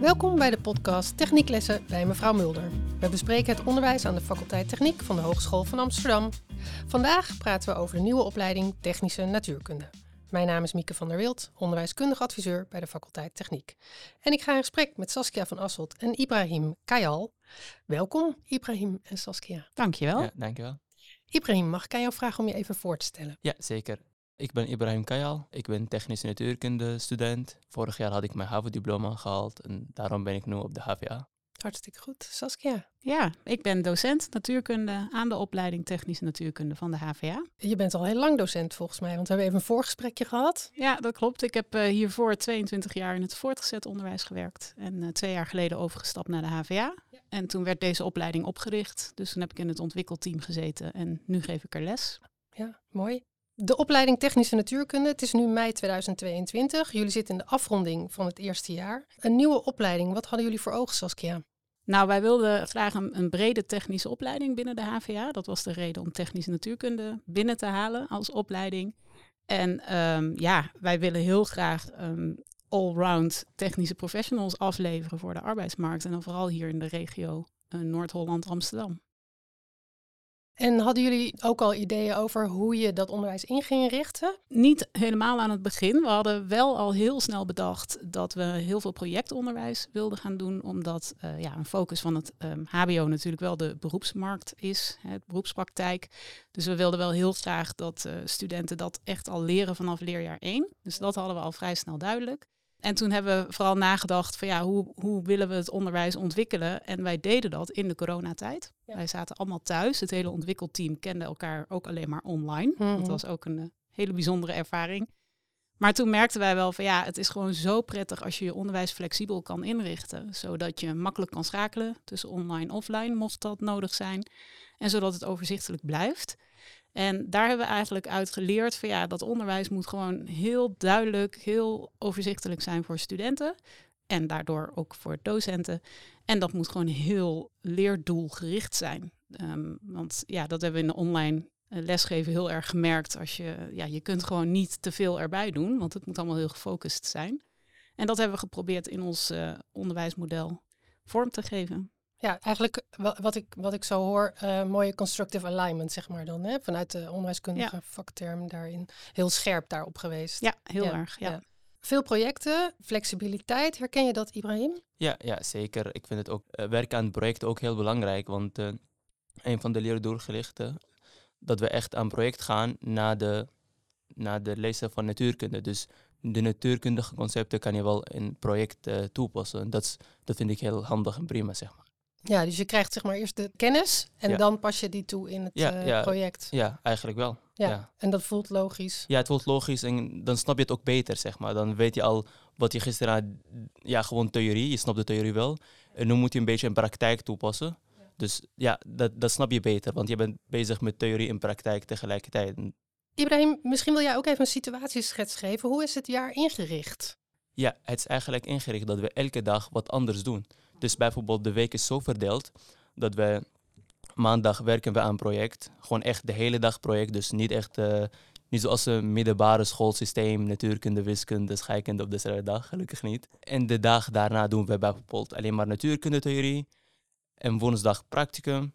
Welkom bij de podcast Technieklessen bij mevrouw Mulder. We bespreken het onderwijs aan de faculteit Techniek van de Hogeschool van Amsterdam. Vandaag praten we over de nieuwe opleiding Technische Natuurkunde. Mijn naam is Mieke van der Wild, onderwijskundig adviseur bij de faculteit Techniek. En ik ga in gesprek met Saskia van Asselt en Ibrahim Kayal. Welkom Ibrahim en Saskia. Dankjewel. Ja, dankjewel. Ibrahim, mag ik aan jou vragen om je even voor te stellen? Ja, zeker. Ik ben Ibrahim Kayal. Ik ben technische natuurkunde student. Vorig jaar had ik mijn HAVO-diploma gehaald en daarom ben ik nu op de HVA. Hartstikke goed. Saskia, Ja, ik ben docent natuurkunde aan de opleiding Technische Natuurkunde van de HVA. je bent al heel lang docent volgens mij, want we hebben even een voorgesprekje gehad. Ja, dat klopt. Ik heb eh, hiervoor 22 jaar in het voortgezet onderwijs gewerkt en eh, twee jaar geleden overgestapt naar de HVA. En toen werd deze opleiding opgericht, dus toen heb ik in het ontwikkelteam gezeten en nu geef ik er les. Ja, mooi. De opleiding Technische Natuurkunde, het is nu mei 2022. Jullie zitten in de afronding van het eerste jaar. Een nieuwe opleiding, wat hadden jullie voor ogen, Saskia? Nou, wij wilden graag een, brede technische opleiding binnen de HVA. Dat was de reden om technische natuurkunde binnen te halen als opleiding. En ehm, ja, wij willen heel graag um, allround technische professionals afleveren voor de arbeidsmarkt. En dan vooral hier in de regio uh, Noord-Holland-Amsterdam. En hadden jullie ook al ideeën over hoe je dat onderwijs in ging richten? Niet helemaal aan het begin. We hadden wel al heel snel bedacht dat we heel veel projectonderwijs wilden gaan doen, omdat uh, ja, een focus van het HBO natuurlijk wel de beroepsmarkt is, het beroepspraktijk. Dus we wilden wel heel graag dat uh, studenten dat echt al leren vanaf leerjaar 1. Dus dat hadden we al vrij snel duidelijk. En toen hebben we vooral nagedacht van ja, hoe, hoe willen we het onderwijs ontwikkelen? En wij deden dat in de coronatijd. Ja. Wij zaten allemaal thuis. Het hele ontwikkelteam kende elkaar ook alleen maar online. Mm -hmm. Dat was ook een uh, hele bijzondere ervaring. Maar toen merkten wij wel van ja, het is gewoon zo prettig als je je onderwijs flexibel kan inrichten. Zodat je makkelijk kan schakelen tussen online en offline, mocht dat nodig zijn. En zodat het overzichtelijk blijft. En daar hebben we eigenlijk uit geleerd van ja, dat onderwijs moet gewoon heel duidelijk, heel overzichtelijk zijn voor studenten. En daardoor ook voor docenten. En dat moet gewoon heel leerdoelgericht zijn. Um, want ja, dat hebben we in de online lesgeven heel erg gemerkt. Als je, ja, je kunt gewoon niet te veel erbij doen, want het moet allemaal heel gefocust zijn. En dat hebben we geprobeerd in ons uh, onderwijsmodel vorm te geven. Ja, eigenlijk wat ik, wat ik zo hoor, uh, mooie constructive alignment, zeg maar dan, hè? vanuit de onderwijskundige ja. vakterm daarin. Heel scherp daarop geweest. Ja, heel ja. erg, ja. ja. Veel projecten, flexibiliteit, herken je dat Ibrahim? Ja, ja zeker. Ik vind het ook, uh, werken aan projecten ook heel belangrijk, want uh, een van de leerdoelgerichten, dat we echt aan project gaan na de, na de lezen van natuurkunde. Dus de natuurkundige concepten kan je wel in project toepassen. Dat, is, dat vind ik heel handig en prima, zeg maar. Ja, dus je krijgt zeg maar eerst de kennis en ja. dan pas je die toe in het ja, uh, ja, project. Ja, eigenlijk wel. Ja. Ja. en dat voelt logisch. ja, het voelt logisch en dan snap je het ook beter, zeg maar. Dan weet je al wat je gisteren had, ja, gewoon theorie, je snapt de theorie wel. En nu moet je een beetje in praktijk toepassen. Dus ja, dat, dat snap je beter, want je bent bezig met theorie en praktijk tegelijkertijd. Ibrahim, misschien wil jij ook even een situatieschets geven. Hoe is het jaar ingericht? Ja, het is eigenlijk ingericht dat we elke dag wat anders doen. Dus bijvoorbeeld de week is zo verdeeld dat we maandag werken we aan project. Gewoon echt de hele dag project. Dus niet echt, uh, niet zoals een middelbare schoolsysteem, natuurkunde, wiskunde, scheikunde op dezelfde dag, gelukkig niet. En de dag daarna doen we bijvoorbeeld alleen maar natuurkundetheorie. En woensdag practicum.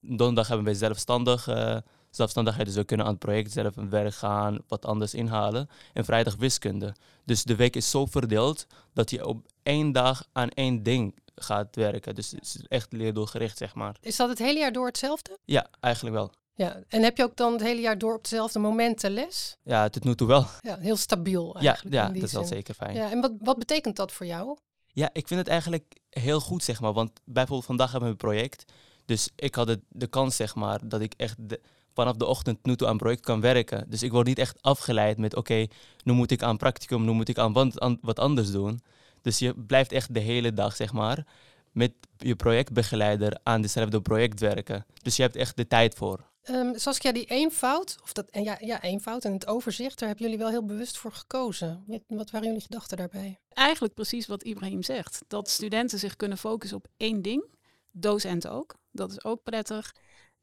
Donderdag hebben we zelfstandig, uh, zelfstandigheid, dus we kunnen aan het project zelf een werk gaan, wat anders inhalen. En vrijdag wiskunde. Dus de week is zo verdeeld dat je op één dag aan één ding gaat werken. Dus het is echt leerdoelgericht, zeg maar. Is dat het hele jaar door hetzelfde? Ja, eigenlijk wel. Ja, en heb je ook dan het hele jaar door op dezelfde momenten les? Ja, tot nu toe wel. Ja, heel stabiel Ja, eigenlijk. ja dat is wel zeker fijn. Ja, en wat, wat betekent dat voor jou? Ja, ik vind het eigenlijk heel goed, zeg maar. Want bijvoorbeeld vandaag hebben we een project. Dus ik had de, de kans, zeg maar, dat ik echt de, vanaf de ochtend nu toe aan project kan werken. Dus ik word niet echt afgeleid met, oké, nu moet ik aan practicum, nu moet ik aan wat, aan wat anders doen. Dus je blijft echt de hele dag, zeg maar, met je projectbegeleider aan dezelfde project werken. Dus je hebt echt de tijd voor. Um, Saskia, die eenvoud, of dat, en ja, ja, eenvoud en het overzicht, daar hebben jullie wel heel bewust voor gekozen. Wat, wat waren jullie gedachten daarbij? Eigenlijk precies wat Ibrahim zegt. Dat studenten zich kunnen focussen op één ding. Docenten ook. Dat is ook prettig.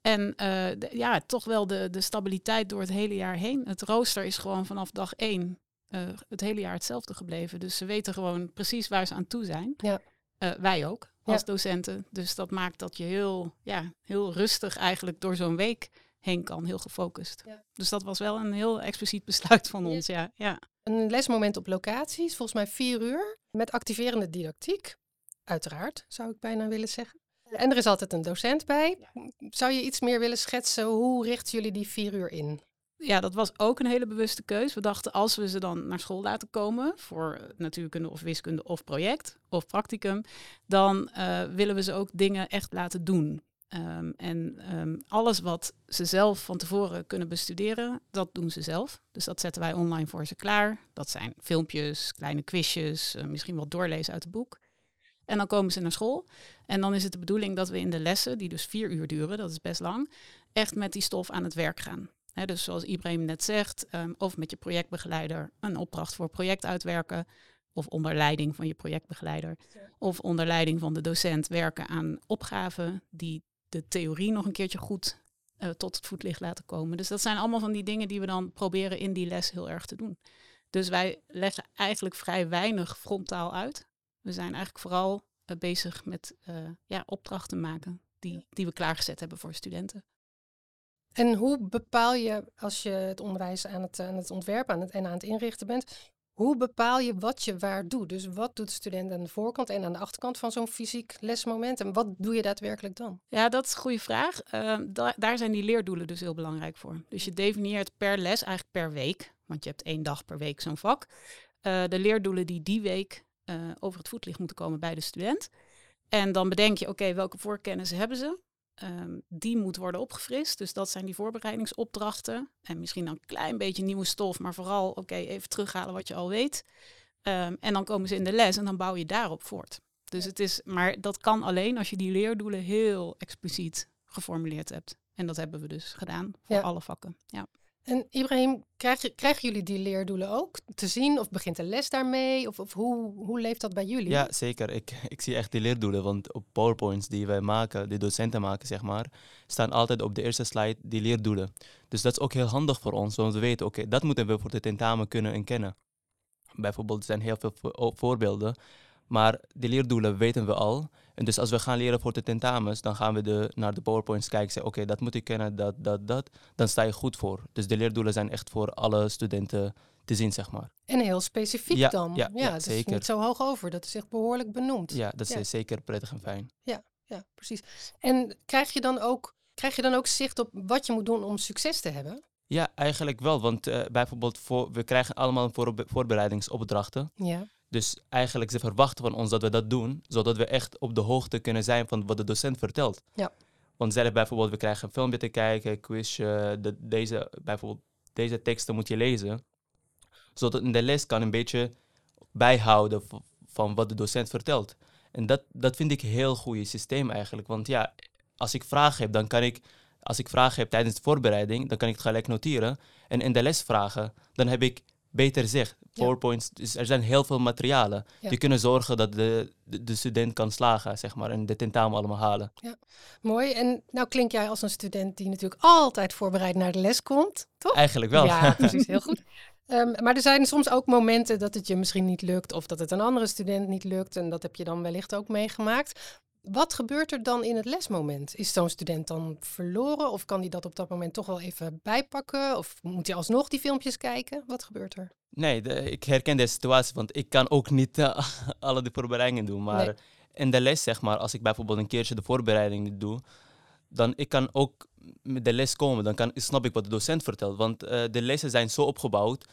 En uh, de, ja, toch wel de, de stabiliteit door het hele jaar heen. Het rooster is gewoon vanaf dag één uh, het hele jaar hetzelfde gebleven. Dus ze weten gewoon precies waar ze aan toe zijn. Ja. Uh, wij ook als docenten. Dus dat maakt dat je heel, ja, heel rustig eigenlijk door zo'n week heen kan, heel gefocust. Ja. Dus dat was wel een heel expliciet besluit van ons. Ja. Ja. Een lesmoment op locatie is volgens mij vier uur met activerende didactiek. Uiteraard, zou ik bijna willen zeggen. En er is altijd een docent bij. Zou je iets meer willen schetsen? Hoe richten jullie die vier uur in? Ja, dat was ook een hele bewuste keus. We dachten, als we ze dan naar school laten komen voor natuurkunde of wiskunde of project of practicum, dan uh, willen we ze ook dingen echt laten doen. Um, en um, alles wat ze zelf van tevoren kunnen bestuderen, dat doen ze zelf. Dus dat zetten wij online voor ze klaar. Dat zijn filmpjes, kleine quizjes, uh, misschien wat doorlezen uit het boek. En dan komen ze naar school. En dan is het de bedoeling dat we in de lessen, die dus vier uur duren, dat is best lang, echt met die stof aan het werk gaan. Dus zoals Ibrahim net zegt, um, of met je projectbegeleider een opdracht voor project uitwerken. Of onder leiding van je projectbegeleider. Of onder leiding van de docent werken aan opgaven die de theorie nog een keertje goed uh, tot het voetlicht laten komen. Dus dat zijn allemaal van die dingen die we dan proberen in die les heel erg te doen. Dus wij leggen eigenlijk vrij weinig frontaal uit. We zijn eigenlijk vooral uh, bezig met uh, ja, opdrachten maken die, die we klaargezet hebben voor studenten. En hoe bepaal je, als je het onderwijs aan het, het ontwerpen aan het, en aan het inrichten bent, hoe bepaal je wat je waar doet? Dus wat doet de student aan de voorkant en aan de achterkant van zo'n fysiek lesmoment? En wat doe je daadwerkelijk dan? Ja, dat is een goede vraag. Da daar zijn die leerdoelen dus heel belangrijk voor. Dus je definieert per les, eigenlijk per week, want je hebt één dag per week zo'n vak, uh, de leerdoelen die die week uh, over het voetlicht moeten komen bij de student. En dan bedenk je, oké, welke voorkennis hebben ze? Um, die moet worden opgefrist. Dus dat zijn die voorbereidingsopdrachten. En misschien dan een klein beetje nieuwe stof, maar vooral, oké, even terughalen wat je al weet. Um, en dan komen ze in de les en dan bouw je daarop voort. Dus het is, maar dat kan alleen als je die leerdoelen heel expliciet geformuleerd hebt. En dat hebben we dus gedaan voor alle vakken. Ja. En Ibrahim, krijgen, krijgen jullie die leerdoelen ook te zien? Of begint de les daarmee? Of, of hoe, hoe leeft dat bij jullie? Ja, zeker. Ik, ik zie echt die leerdoelen. Want op PowerPoints die wij maken, die docenten maken, zeg maar, staan altijd op de eerste slide die leerdoelen. Dus dat is ook heel handig voor ons, want we weten, oké, dat moeten we voor de tentamen kunnen en kennen. Bijvoorbeeld, er zijn heel veel voorbeelden. Maar die leerdoelen weten we al. En dus als we gaan leren voor de tentamens, dan gaan we de, naar de PowerPoints kijken en zeggen, oké, dat moet ik kennen, dat, dat, dat. Dan sta je goed voor. Dus de leerdoelen zijn echt voor alle studenten te zien, zeg maar. En heel specifiek dan. Ja, ja, ja zeker. Is niet zo hoog over. Dat is echt behoorlijk benoemd. Ja, dat is zeker prettig en fijn. Ja, ja, precies. En krijg je dan ook, krijg je dan ook zicht op wat je moet doen om succes te hebben? Ja, eigenlijk wel. Want uh, bijvoorbeeld, voor, we krijgen allemaal voorbereidingsopdrachten. Ja. Dus eigenlijk ze verwachten van ons dat we dat doen, zodat we echt op de hoogte kunnen zijn van wat de docent vertelt. Ja. Want zelf bijvoorbeeld, we krijgen een filmpje te kijken, een quizje, de, deze, bijvoorbeeld deze teksten moet je lezen. Zodat in de les kan een beetje bijhouden van wat de docent vertelt. En dat, dat vind ik een heel goed systeem eigenlijk. Want ja, als ik vragen heb, dan kan ik, als ik vragen heb tijdens de voorbereiding, dan kan ik het gelijk noteren. En in de les vragen, dan heb ik beter zicht. PowerPoints, dus er zijn heel veel materialen die kunnen zorgen dat de, de, student kan slagen, zeg maar, en de tentamen allemaal halen. Ja, mooi. En nou klink jij als een student die natuurlijk altijd voorbereid naar de les komt, toch? Eigenlijk wel. Ja, precies, heel goed. Um, maar er zijn soms ook momenten dat het je misschien niet lukt of dat het een andere student niet lukt. En dat heb je dan wellicht ook meegemaakt. Wat gebeurt er dan in het lesmoment? Is zo'n student dan verloren of kan hij dat op dat moment toch wel even bijpakken? Of moet hij alsnog die filmpjes kijken? Wat gebeurt er? Nee, ik herken deze situatie, want ik kan ook niet uh, alle de voorbereidingen doen. Maar in de les, zeg maar, als ik bijvoorbeeld een keertje de voorbereiding doe, dan ik kan ook met de les komen. Dan kan, snap ik wat de docent vertelt. Want uh, de lessen zijn zo opgebouwd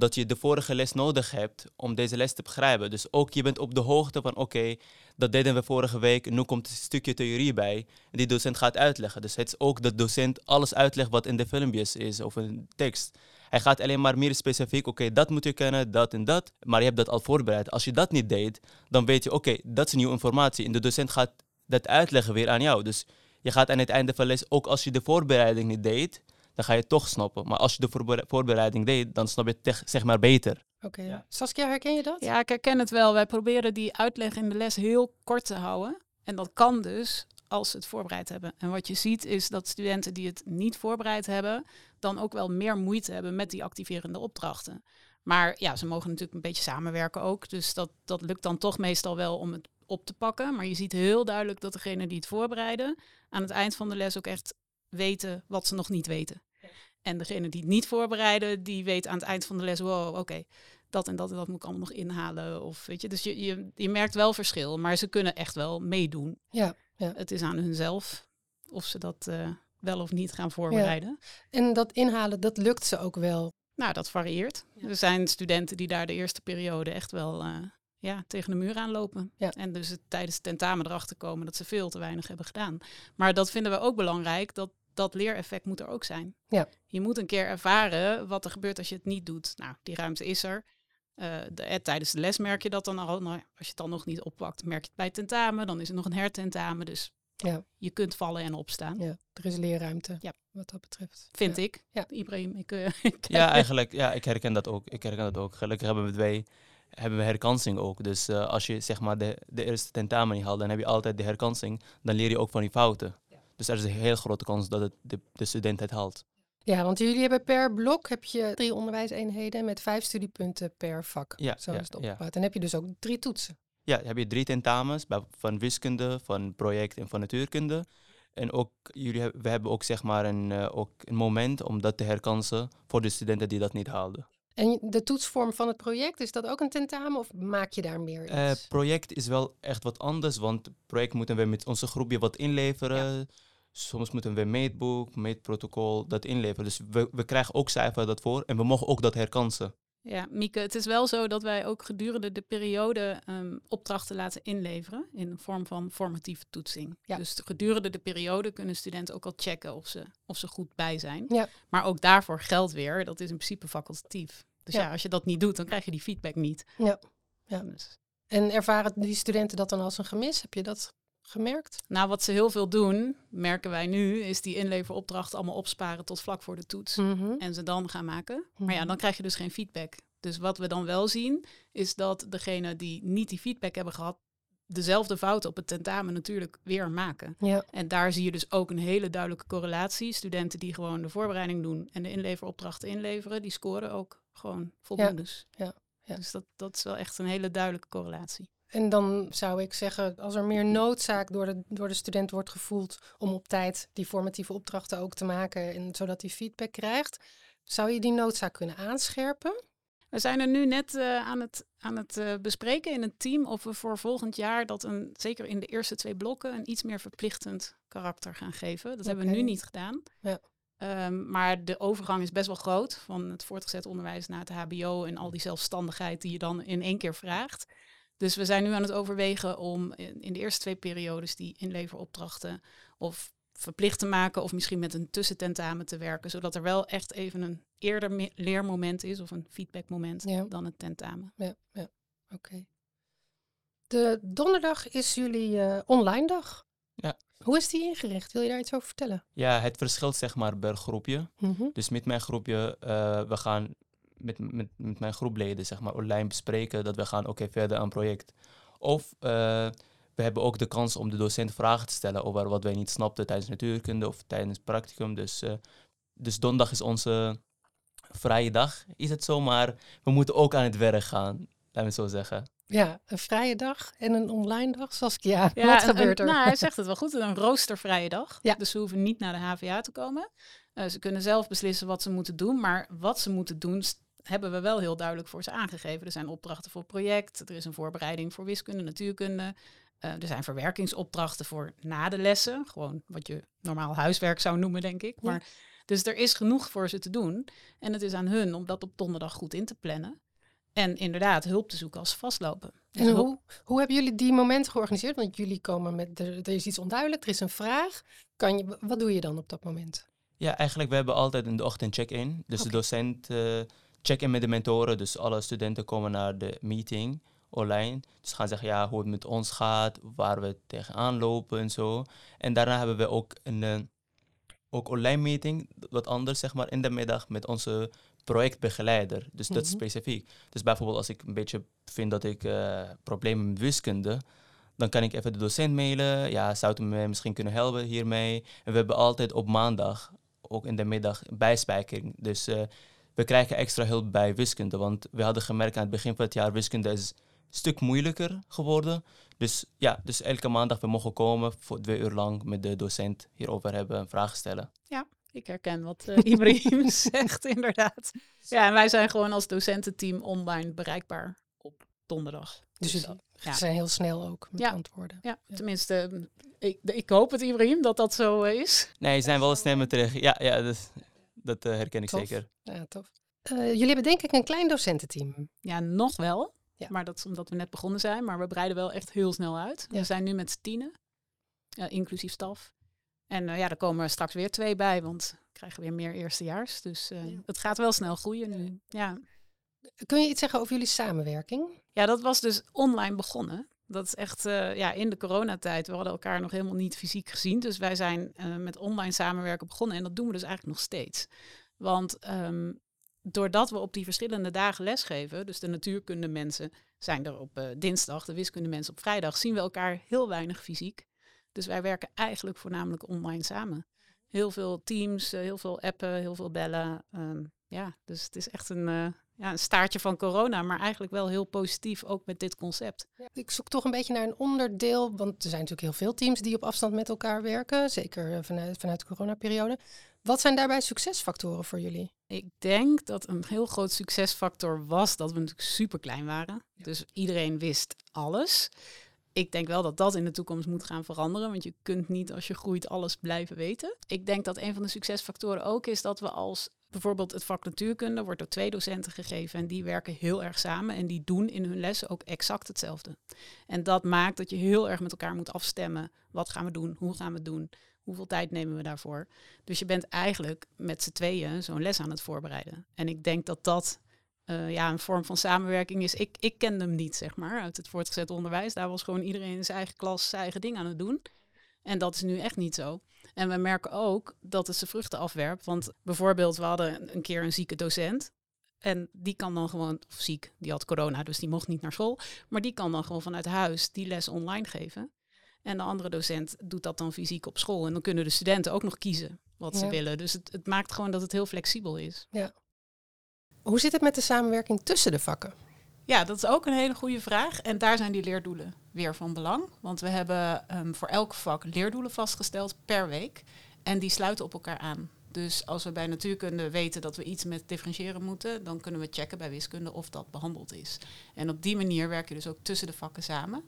dat je de vorige les nodig hebt om deze les te begrijpen. Dus ook je bent op de hoogte van oké, dat deden we vorige week, nu komt een stukje theorie bij. Die docent gaat uitleggen. Dus het is ook dat docent alles uitlegt wat in de filmpjes is of een tekst. Hij gaat alleen maar meer specifiek, oké, dat moet je kennen, dat en dat. Maar je hebt dat al voorbereid. Als je dat niet deed, dan weet je, oké, dat is nieuwe informatie. En de docent gaat dat uitleggen weer aan jou. Dus je gaat aan het einde van de les, ook als je de voorbereiding niet deed, dan ga je het toch snappen. Maar als je de voorbereiding deed, dan snap je het zeg maar beter. Oké. Saskia, herken je dat? Ja, ik herken het wel. Wij proberen die uitleg in de les heel kort te houden. En dat kan dus als ze het voorbereid hebben. En wat je ziet is dat studenten die het niet voorbereid hebben, dan ook wel meer moeite hebben met die activerende opdrachten. Maar ja, ze mogen natuurlijk een beetje samenwerken ook. Dus dat, dat lukt dan toch meestal wel om het op te pakken. Maar je ziet heel duidelijk dat degene die het voorbereiden aan het eind van de les ook echt weten wat ze nog niet weten. En degene die het niet voorbereiden, die weet aan het eind van de les, wow, oké, dat en dat en dat moet ik allemaal nog inhalen. Of weet je, dus je, je, je merkt wel verschil, maar ze kunnen echt wel meedoen. Ja, ja. Het is aan hunzelf of ze dat uh, wel of niet gaan voorbereiden. Ja. En dat inhalen, dat lukt ze ook wel. Nou, dat varieert. Ja. Er zijn studenten die daar de eerste periode echt wel uh, ja, tegen de muur aanlopen. Ja. En dus het, tijdens het tentamen erachter komen dat ze veel te weinig hebben gedaan. Maar dat vinden we ook belangrijk, dat dat leereffect moet er ook zijn. Ja. Je moet een keer ervaren wat er gebeurt als je het niet doet. Nou, die ruimte is er. Uh, de, eh, tijdens de les merk je dat dan al. Nou, als je het dan nog niet oppakt, merk je het bij tentamen. Dan is er nog een hertentamen. Dus ja. je kunt vallen en opstaan. Ja, er is leerruimte ja. wat dat betreft. Vind ja. ik. Ja. Ibrahim, ik... Uh, ja, eigenlijk, ja, ik herken dat ook. Ik herken dat ook. Gelukkig hebben we twee hebben we herkansing ook. Dus uh, als je zeg maar de, de eerste tentamen niet haalt, dan heb je altijd de herkansing. Dan leer je ook van die fouten. Dus er is een heel grote kans dat het de, de student het haalt. Ja, want jullie hebben per blok heb je drie onderwijseenheden met vijf studiepunten per vak. Ja, Zo ja, is het opgebouwd. ja. En dan heb je dus ook drie toetsen. Ja, dan heb je drie tentamens van wiskunde, van project en van natuurkunde. En ook, jullie, we hebben ook zeg maar een, eh, ook een moment om dat te herkansen voor de studenten die dat niet haalden. En de toetsvorm van het project, is dat ook een tentamen of maak je daar meer iets? Eh, project is wel echt wat anders, want project moeten we met onze groepje wat inleveren. Soms moeten we een meetboek, meetprotocol, dat inleveren. Dus we, we krijgen ook cijfer dat voor en we mogen ook dat herkansen. Ja, Mieke, het is wel zo dat wij ook gedurende de periode ehm, opdrachten laten inleveren in de vorm van formatieve toetsing. Ja. Dus gedurende de periode kunnen studenten ook al checken of ze, of ze goed bij zijn. Ja. Maar ook daarvoor geldt weer, dat is in principe facultatief. Dus Ja. ja. als je dat niet doet, dan krijg je die feedback niet. Ja. Ja. Dus, En ervaren die studenten dat dan als een gemis? Heb je dat gemerkt? nou, wat ze heel veel doen, merken wij nu, is die inleveropdrachten allemaal opsparen tot vlak voor de toets. Mhm. en ze dan gaan maken. Maar ja, Mhm. dan krijg je dus geen feedback. Dus wat we dan wel zien, is dat degene die niet die feedback hebben gehad, dezelfde fouten op het tentamen natuurlijk weer maken. Ja, En daar zie je dus ook een hele duidelijke correlatie. Studenten die gewoon de voorbereiding doen en de inleveropdrachten inleveren, die scoren ook gewoon voldoendes. ja, ja. Dus dat, dat is wel echt een hele duidelijke correlatie. En dan zou ik zeggen, als er meer noodzaak door de, door de student wordt gevoeld om op tijd die formatieve opdrachten ook te maken, en zodat hij feedback krijgt, zou je die noodzaak kunnen aanscherpen? We zijn er nu net eh, aan het, aan het eh, bespreken in het team of we voor volgend jaar dat een, zeker in de eerste twee blokken, een iets meer verplichtend karakter gaan geven. Dat hebben we nu niet gedaan. Ja. Ehm, maar de overgang is best wel groot van het voortgezet onderwijs naar het HBO en al die zelfstandigheid die je dan in één keer vraagt. Dus we zijn nu aan het overwegen om in, in de eerste twee periodes die inleveropdrachten of verplicht te maken of misschien met een tussententamen te werken, zodat er wel echt even een eerder me- leermoment is of een feedbackmoment Ja. dan het tentamen. Ja, ja. oké. De donderdag is jullie eh, online dag. Ja. Hoe is die ingericht? Wil je daar iets over vertellen? Ja, het verschilt zeg maar per groepje. Mhm. Dus met mijn groepje, eh, we gaan met, met, met mijn groepleden zeg maar online bespreken dat we gaan oké verder aan het project. Of eh, we hebben ook de kans om de docent vragen te stellen over wat wij niet snapten tijdens natuurkunde of tijdens het practicum. Dus, eh, dus donderdag is onze vrije dag, is het zo, maar we moeten ook aan het werk gaan, laten we het zo zeggen. Ja, een vrije dag en een online dag. Saskia, wat een- gebeurt een- er? Nou, hij zegt het wel goed. Een roostervrije dag. Ja. Dus ze hoeven niet naar de HVA te komen. Eh, ze kunnen zelf beslissen wat ze moeten doen. Maar wat ze moeten doen, hebben we wel heel duidelijk voor ze aangegeven. Er zijn opdrachten voor project. Er is een voorbereiding voor wiskunde, natuurkunde. Eh, er zijn verwerkingsopdrachten voor na de lessen. Gewoon wat je normaal huiswerk zou noemen, denk ik. Ja. Maar, dus er is genoeg voor ze te doen. En het is aan hun om dat op donderdag goed in te plannen. En inderdaad hulp te zoeken als ze vastlopen. Dus En hoe, hoe hebben jullie die momenten georganiseerd? Want jullie komen met, er, er is iets onduidelijk, er is een vraag. Kan je, wat doe je dan op dat moment? Ja, eigenlijk we hebben altijd in de ochtend check-in. Dus de docent eh check-in met de mentoren. Dus alle studenten komen naar de meeting online. Dus gaan zeggen ja, hoe het met ons gaat, waar we tegenaan lopen en zo. En daarna hebben we ook een eh, ook online meeting, wat anders zeg maar, in de middag met onze projectbegeleider. Dus dat is Mhm. specifiek. Dus bijvoorbeeld als ik een beetje vind dat ik eh, problemen met wiskunde, dan kan ik even de docent mailen. Ja, zou u me misschien kunnen helpen hiermee? En we hebben altijd op maandag, ook in de middag, bijspijkering. Dus eh, we krijgen extra hulp bij wiskunde. Want we hadden gemerkt aan het begin van het jaar, wiskunde is stuk moeilijker geworden. Dus ja, dus elke maandag we mogen komen voor twee uur lang met de docent hierover hebben en vragen stellen. Ik herken wat uh, Ibrahim zegt, inderdaad. Ja, en wij zijn gewoon als docententeam online bereikbaar op donderdag. Dus Dus jullie ja. zijn heel snel ook met Ja. antwoorden. Ja, tenminste, mm, ik, ik hoop het, Ibrahim, dat dat zo eh, is. Nee, ze zijn wel snel met terug. Ja, ja dat, dat eh, herken ik Tof. zeker. Ja, tof. Eh, jullie hebben denk ik een klein docententeam. Ja, nog wel. Ja. Maar dat is omdat we net begonnen zijn. Maar we breiden wel echt heel snel uit. Ja. We zijn nu met tienen, eh, inclusief staf. En eh, ja, er komen er straks weer twee bij, want we krijgen weer meer eerstejaars. Dus eh, Ja. het gaat wel snel groeien nu. Ja. Kun je iets zeggen over jullie samenwerking? ja, dat was dus online begonnen. Dat is echt eh, ja, in de coronatijd. We hadden elkaar nog helemaal niet fysiek gezien. Dus wij zijn eh, met online samenwerken begonnen. En dat doen we dus eigenlijk nog steeds. Want ehm, doordat we op die verschillende dagen lesgeven, dus de natuurkunde mensen zijn er op eh, dinsdag, de wiskunde mensen op vrijdag, zien we elkaar heel weinig fysiek. Dus wij werken eigenlijk voornamelijk online samen. Heel veel teams, heel veel appen, heel veel bellen. Ehm, ja, dus het is echt een, ja, een staartje van corona, maar eigenlijk wel heel positief ook met dit concept. Ik zoek toch een beetje naar een onderdeel, want er zijn natuurlijk heel veel teams die op afstand met elkaar werken, zeker eh, vanuit, vanuit de coronaperiode. Wat zijn daarbij succesfactoren voor jullie? Ik denk dat een heel groot succesfactor was dat we natuurlijk super klein waren. Dus iedereen wist alles. Ik denk wel dat dat in de toekomst moet gaan veranderen, want je kunt niet als je groeit alles blijven weten. Ik denk dat een van de succesfactoren ook is dat we als bijvoorbeeld het vak natuurkunde wordt door twee docenten gegeven en die werken heel erg samen en die doen in hun lessen ook exact hetzelfde. En dat maakt dat je heel erg met elkaar moet afstemmen. Wat gaan we doen? Hoe gaan we het doen? Hoeveel tijd nemen we daarvoor? Dus je bent eigenlijk met z'n tweeën zo'n les aan het voorbereiden. En ik denk dat dat eh, ja, een vorm van samenwerking is. Ik, ik kende hem niet, zeg maar, uit het voortgezet onderwijs. Daar was gewoon iedereen in zijn eigen klas zijn eigen ding aan het doen. En dat is nu echt niet zo. En we merken ook dat het zijn vruchten afwerpt. Want bijvoorbeeld, we hadden een keer een zieke docent. En die kan dan gewoon, of ziek, die had corona, dus die mocht niet naar school. Maar die kan dan gewoon vanuit huis die les online geven. En de andere docent doet dat dan fysiek op school. En dan kunnen de studenten ook nog kiezen wat ze Ja. willen. Dus het, het maakt gewoon dat het heel flexibel is. Hoe zit het met de samenwerking tussen de vakken? Ja, dat is ook een hele goede vraag. En daar zijn die leerdoelen weer van belang. Want we hebben ehm, voor elk vak leerdoelen vastgesteld per week. En die sluiten op elkaar aan. Dus als we bij natuurkunde weten dat we iets met differentiëren moeten, dan kunnen we checken bij wiskunde of dat behandeld is. En op die manier werk je dus ook tussen de vakken samen.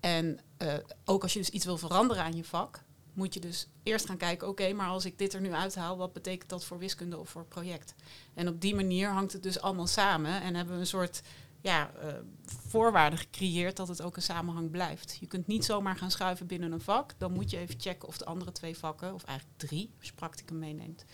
En eh, ook als je dus iets wil veranderen aan je vak, moet je dus eerst gaan kijken, oké, maar als ik dit er nu uithaal, wat betekent dat voor wiskunde of voor project? En op die manier hangt het dus allemaal samen en hebben we een soort ja, eh, voorwaarden gecreëerd dat het ook een samenhang blijft. Je kunt niet zomaar gaan schuiven binnen een vak. Dan moet je even checken of de andere twee vakken, of eigenlijk drie, als je practicum meeneemt,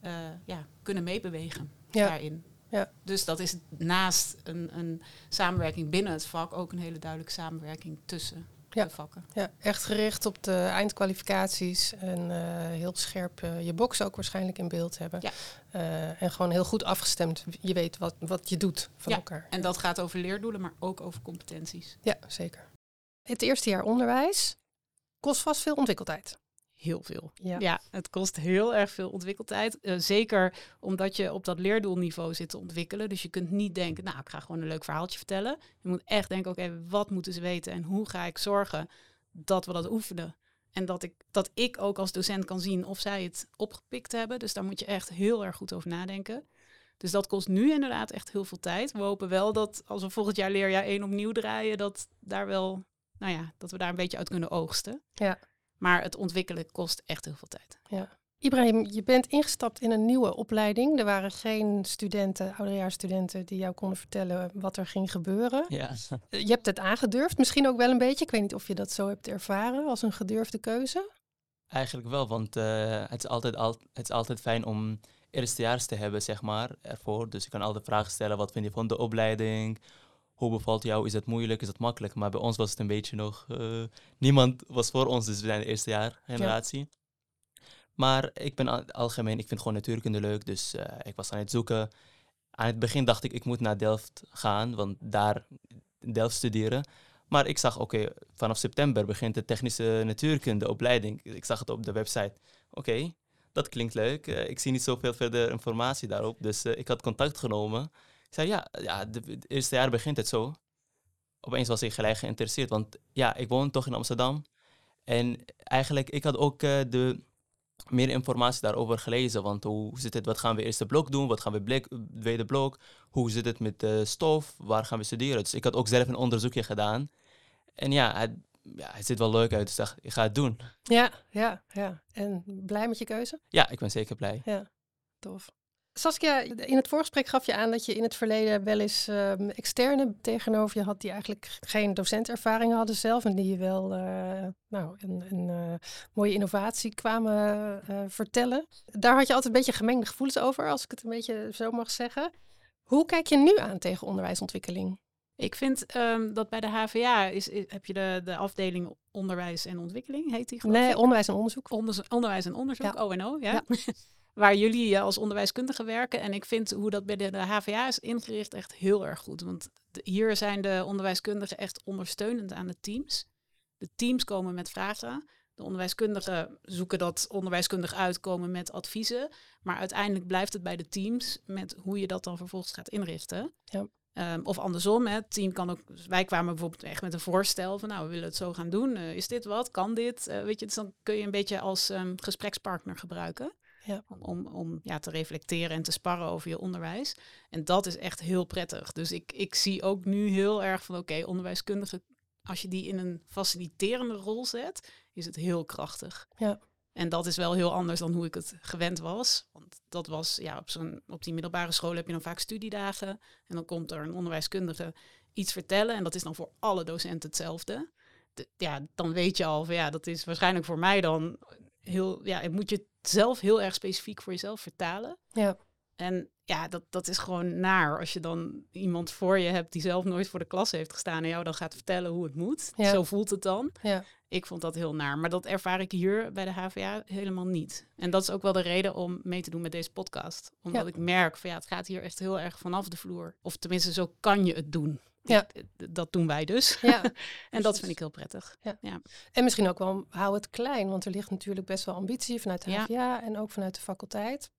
eh, ja, kunnen meebewegen Ja. daarin. Ja. Dus dat is naast een, een samenwerking binnen het vak ook een hele duidelijke samenwerking tussen Ja. de vakken. Ja, echt gericht op de eindkwalificaties en eh, heel scherp eh, je box ook waarschijnlijk in beeld hebben. Ja. Eh, en gewoon heel goed afgestemd. Je weet wat, wat je doet van Ja, elkaar. En dat gaat over leerdoelen, maar ook over competenties. Ja, zeker. Het eerste jaar onderwijs kost vast veel ontwikkeltijd. Heel veel. Ja. Ja, het kost heel erg veel ontwikkeltijd. Eh, zeker omdat je op dat leerdoelniveau zit te ontwikkelen. Dus je kunt niet denken, nou, ik ga gewoon een leuk verhaaltje vertellen. Je moet echt denken, oké, wat moeten ze weten en hoe ga ik zorgen dat we dat oefenen? En dat ik, dat ik ook als docent kan zien of zij het opgepikt hebben. Dus daar moet je echt heel erg goed over nadenken. Dus dat kost nu inderdaad echt heel veel tijd. We hopen wel dat als we volgend jaar leerjaar 1 opnieuw draaien, dat daar wel, nou ja, dat we daar een beetje uit kunnen oogsten. Ja. Maar het ontwikkelen kost echt heel veel tijd. Ibrahim, je bent ingestapt in een nieuwe opleiding. Er waren geen studenten, ouderjaarsstudenten, die jou konden vertellen wat er ging gebeuren. Ja. Eh, Je hebt het aangedurfd, misschien ook wel een beetje. Ik weet niet of je dat zo hebt ervaren als een gedurfde keuze. Eigenlijk wel, want eh, het, is altijd al, het is altijd fijn om eerstejaars te hebben, zeg maar, ervoor. Dus je kan altijd vragen stellen, wat vind je van de opleiding? Hoe bevalt jou? Is het moeilijk? Is het makkelijk? Maar bij ons was het een beetje nog... eh, niemand was voor ons, dus we zijn de eerste jaar generatie. Maar ik ben al- algemeen, ik vind gewoon natuurkunde leuk, dus eh, ik was aan het zoeken. Aan het begin dacht ik, ik moet naar Delft gaan, want daar Delft studeren. Maar ik zag, oké, vanaf september begint de technische natuurkunde opleiding. Ik zag het op de website. Oké, dat klinkt leuk. Eh, ik zie niet zoveel verder informatie daarop. Dus ik had contact genomen. Ik zei, ja, ja de, eerste jaar begint het zo. opeens was ik gelijk geïnteresseerd. Want ja, ik woon toch in Amsterdam. En eigenlijk, ik had ook eh, de, meer informatie daarover gelezen. Want hoe zit het, wat gaan we eerste blok doen? Wat gaan we blik, tweede blok? Hoe zit het met de stof? Waar gaan we studeren? Dus ik had ook zelf een onderzoekje gedaan. En ja, het, ja, het ziet wel leuk uit. Dus ik ga het doen. Ja, ja, ja. En blij met je keuze? Ja, ik ben zeker blij. Ja, tof. Saskia, in het voorgesprek gaf je aan dat je in het verleden wel eens um, externe tegenover je had die eigenlijk geen docentervaring hadden zelf en die je wel uh, nou, een, een uh, mooie innovatie kwamen uh, vertellen. Daar had je altijd een beetje gemengde gevoelens over, als ik het een beetje zo mag zeggen. Hoe kijk je nu aan tegen onderwijsontwikkeling? Ik vind um, dat bij de HVA is, is, heb je de, de afdeling onderwijs en ontwikkeling, heet die? Nee, ik? onderwijs en onderzoek. Onder, onderwijs en onderzoek, ja. Ja. ja. waar jullie als onderwijskundigen werken. En ik vind hoe dat bij de, de, HVA is ingericht echt heel erg goed. Want de, hier zijn de onderwijskundigen echt ondersteunend aan de teams. De teams komen met vragen. De onderwijskundigen zoeken dat onderwijskundig uitkomen met adviezen. Maar uiteindelijk blijft het bij de teams met hoe je dat dan vervolgens gaat inrichten. Ja. Um, of andersom, het team kan ook. Dus wij kwamen bijvoorbeeld echt met een voorstel van, nou, we willen het zo gaan doen. Uh, is dit wat? Kan dit? Uh, weet je, dus dan kun je een beetje als um, gesprekspartner gebruiken. Ja. Om, om, ja, te reflecteren en te sparren over je onderwijs. En dat is echt heel prettig. Dus ik, ik zie ook nu heel erg van, oké, okay, onderwijskundigen, als je die in een faciliterende rol zet, is het heel krachtig. Ja. En dat is wel heel anders dan hoe ik het gewend was. Want dat was, ja, op, zo'n, op die middelbare school heb je dan vaak studiedagen. En dan komt er een onderwijskundige iets vertellen. En dat is dan voor alle docenten hetzelfde. De, ja, dan weet je al van ja, dat is waarschijnlijk voor mij dan heel, ja, moet je het zelf heel erg specifiek voor jezelf vertalen. Ja. En ja, dat, dat is gewoon naar als je dan iemand voor je hebt die zelf nooit voor de klas heeft gestaan en jou dan gaat vertellen hoe het moet. Ja. Zo voelt het dan. Ja. Ik vond dat heel naar. Maar dat ervaar ik hier bij de HVA helemaal niet. En dat is ook wel de reden om mee te doen met deze podcast. Omdat ik merk van ja, het gaat hier echt heel erg vanaf de vloer. Of tenminste, zo kan je het doen. Ja. Dat doen wij dus. Ja, en dat vind ik heel prettig. Ja. ja. En misschien ook wel hou het klein, want er ligt natuurlijk best wel ambitie vanuit de HVA en ook vanuit de faculteit.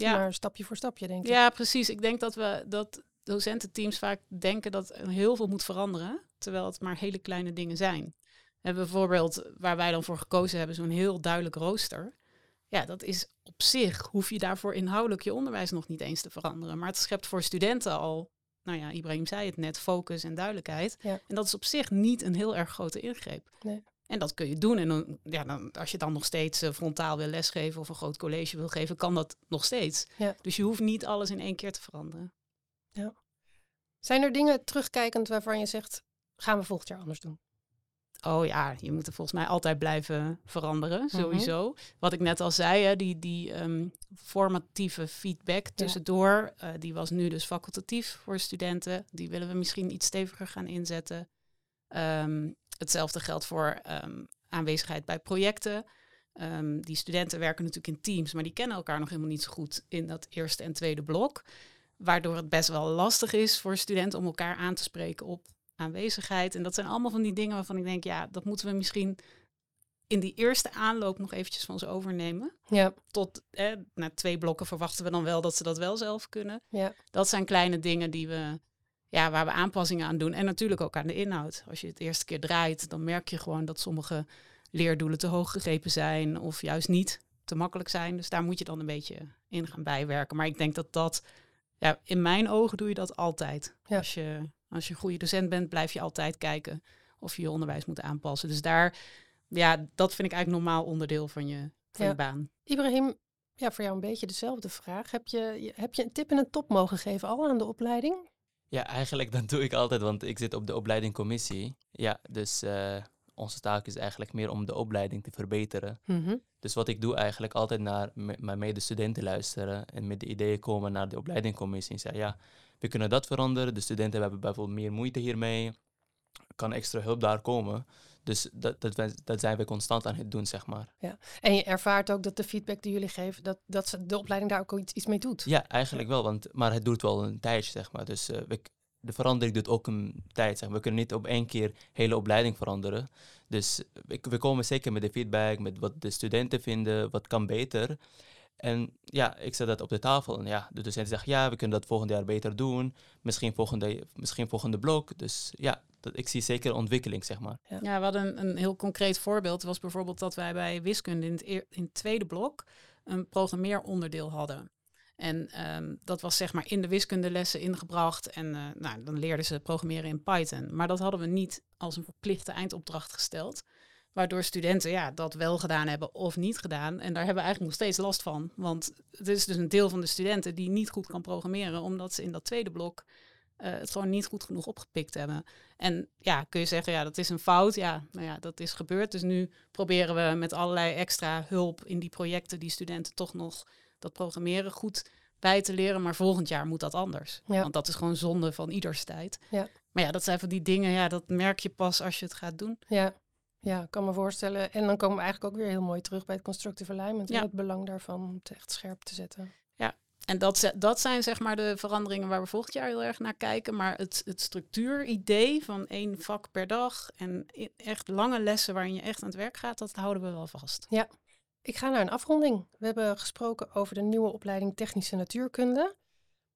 Ja. Maar stapje voor stapje, denk ik. Ja, precies. Ik denk dat we dat docententeams vaak denken dat er heel veel moet veranderen, terwijl het maar hele kleine dingen zijn. Hebben bijvoorbeeld, waar wij dan voor gekozen hebben, zo'n heel duidelijk rooster. Ja, dat is op zich, hoef je daarvoor inhoudelijk je onderwijs nog niet eens te veranderen. Maar het schept voor studenten al nou ja, Ibrahim zei het net, focus en duidelijkheid. Ja. En dat is op zich niet een heel erg grote ingreep. Nee. En dat kun je doen. En dan, ja, dan, als je dan nog steeds uh, frontaal wil lesgeven of een groot college wil geven, kan dat nog steeds. Ja. Dus je hoeft niet alles in één keer te veranderen. Ja. Zijn er dingen terugkijkend waarvan je zegt, gaan we volgend jaar anders doen? Oh ja, je moet er volgens mij altijd blijven veranderen, mhm. sowieso. Wat ik net al zei, hè, die, die ehm, formatieve feedback tussendoor, ja. uh, die was nu dus facultatief voor studenten. Die willen we misschien iets steviger gaan inzetten. Um, hetzelfde geldt voor um, aanwezigheid bij projecten. die studenten werken natuurlijk in teams, maar die kennen elkaar nog helemaal niet zo goed in dat eerste en tweede blok. Waardoor het best wel lastig is voor studenten om elkaar aan te spreken op aanwezigheid. En dat zijn allemaal van die dingen waarvan ik denk, ja, dat moeten we misschien in die eerste aanloop nog eventjes van ze overnemen. Ja. Tot eh, na twee blokken verwachten we dan wel dat ze dat wel zelf kunnen. Ja. Dat zijn kleine dingen die we, ja, waar we aanpassingen aan doen. En natuurlijk ook aan de inhoud. Als je het eerste keer draait, dan merk je gewoon dat sommige leerdoelen te hoog gegrepen zijn of juist niet te makkelijk zijn. Dus daar moet je dan een beetje in gaan bijwerken. Maar ik denk dat dat, ja, in mijn ogen doe je dat altijd. Ja. Als je als je een goede docent bent, blijf je altijd kijken of je je onderwijs moet aanpassen. Dus daar, ja, dat vind ik eigenlijk normaal onderdeel van je, van je baan. Ibrahim, ja, voor jou een beetje dezelfde vraag. Heb je, heb je een tip en een top mogen geven al aan de opleiding? Ja, eigenlijk dat doe ik altijd, want ik zit op de opleidingcommissie. Ja, dus uh, onze taak is eigenlijk meer om de opleiding te verbeteren. Mhm. Dus wat ik doe eigenlijk altijd naar mijn medestudenten luisteren en met de ideeën komen naar de opleidingcommissie en zeggen, ja, we kunnen dat veranderen. De studenten hebben bijvoorbeeld meer moeite hiermee. Kan extra hulp daar komen. Dus dat, dat, dat zijn we constant aan het doen, zeg maar. Ja. En je ervaart ook dat de feedback die jullie geven, dat, dat de opleiding daar ook iets, iets mee doet. Ja, eigenlijk wel, want, maar het duurt wel een tijdje, zeg maar. Dus uh, we, de verandering doet ook een tijd. Zeg maar. We kunnen niet op één keer hele opleiding veranderen. Dus we, we komen zeker met de feedback, met wat de studenten vinden, wat kan beter. En ja, ik zet dat op de tafel. En ja, de docent zegt, ja, we kunnen dat volgend jaar beter doen. Misschien volgende, misschien volgende blok. Dus ja, dat, ik zie zeker ontwikkeling, zeg maar. Ja, we hadden een, een heel concreet voorbeeld. was bijvoorbeeld dat wij bij wiskunde in het, eer- in het tweede blok een programmeeronderdeel hadden. En ehm, dat was zeg maar in de wiskundelessen ingebracht. En eh, nou, dan leerden ze programmeren in Python. Maar dat hadden we niet als een verplichte eindopdracht gesteld. Waardoor studenten ja, dat wel gedaan hebben of niet gedaan. En daar hebben we eigenlijk nog steeds last van. Want het is dus een deel van de studenten die niet goed kan programmeren. Omdat ze in dat tweede blok het gewoon niet goed genoeg opgepikt hebben. En ja, kun je zeggen, ja, dat is een fout. Ja, nou ja, dat is gebeurd. Dus nu proberen we met allerlei extra hulp in die projecten die studenten toch nog dat programmeren goed bij te leren. Maar volgend jaar moet dat anders. Ja. Want dat is gewoon zonde van ieders tijd. Ja. Maar ja, dat zijn van die dingen, ja, dat merk je pas als je het gaat doen. Ja. ja, ik kan me voorstellen. En dan komen we eigenlijk ook weer heel mooi terug bij het constructive alignment. En het belang daarvan om het echt scherp te zetten. En dat, dat zijn zeg maar de veranderingen waar we volgend jaar heel erg naar kijken. Maar het, het structuuridee van één vak per dag en echt lange lessen waarin je echt aan het werk gaat, dat houden we wel vast. Ik ga naar een afronding. We hebben gesproken over de nieuwe opleiding Technische Natuurkunde.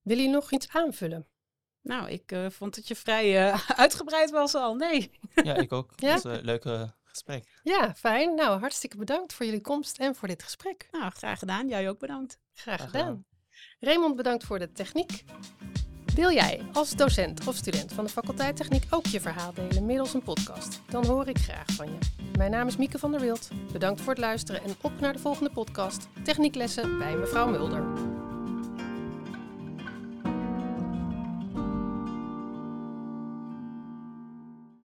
Wil je nog iets aanvullen? Nou, ik eh, vond dat je vrij eh, uitgebreid was al. Nee. Ja, ik ook. Ja? Dat was een leuk eh, gesprek. Ja, fijn. Nou, hartstikke bedankt voor jullie komst en voor dit gesprek. Nou, graag gedaan. Jij ook bedankt. Graag Graag gedaan. gedaan. Raymond, bedankt voor de techniek. Wil jij als docent of student van de faculteit Techniek ook je verhaal delen middels een podcast? Dan hoor ik graag van je. Mijn naam is Mieke van der Wild. Bedankt voor het luisteren en op naar de volgende podcast. Technieklessen bij mevrouw Mulder.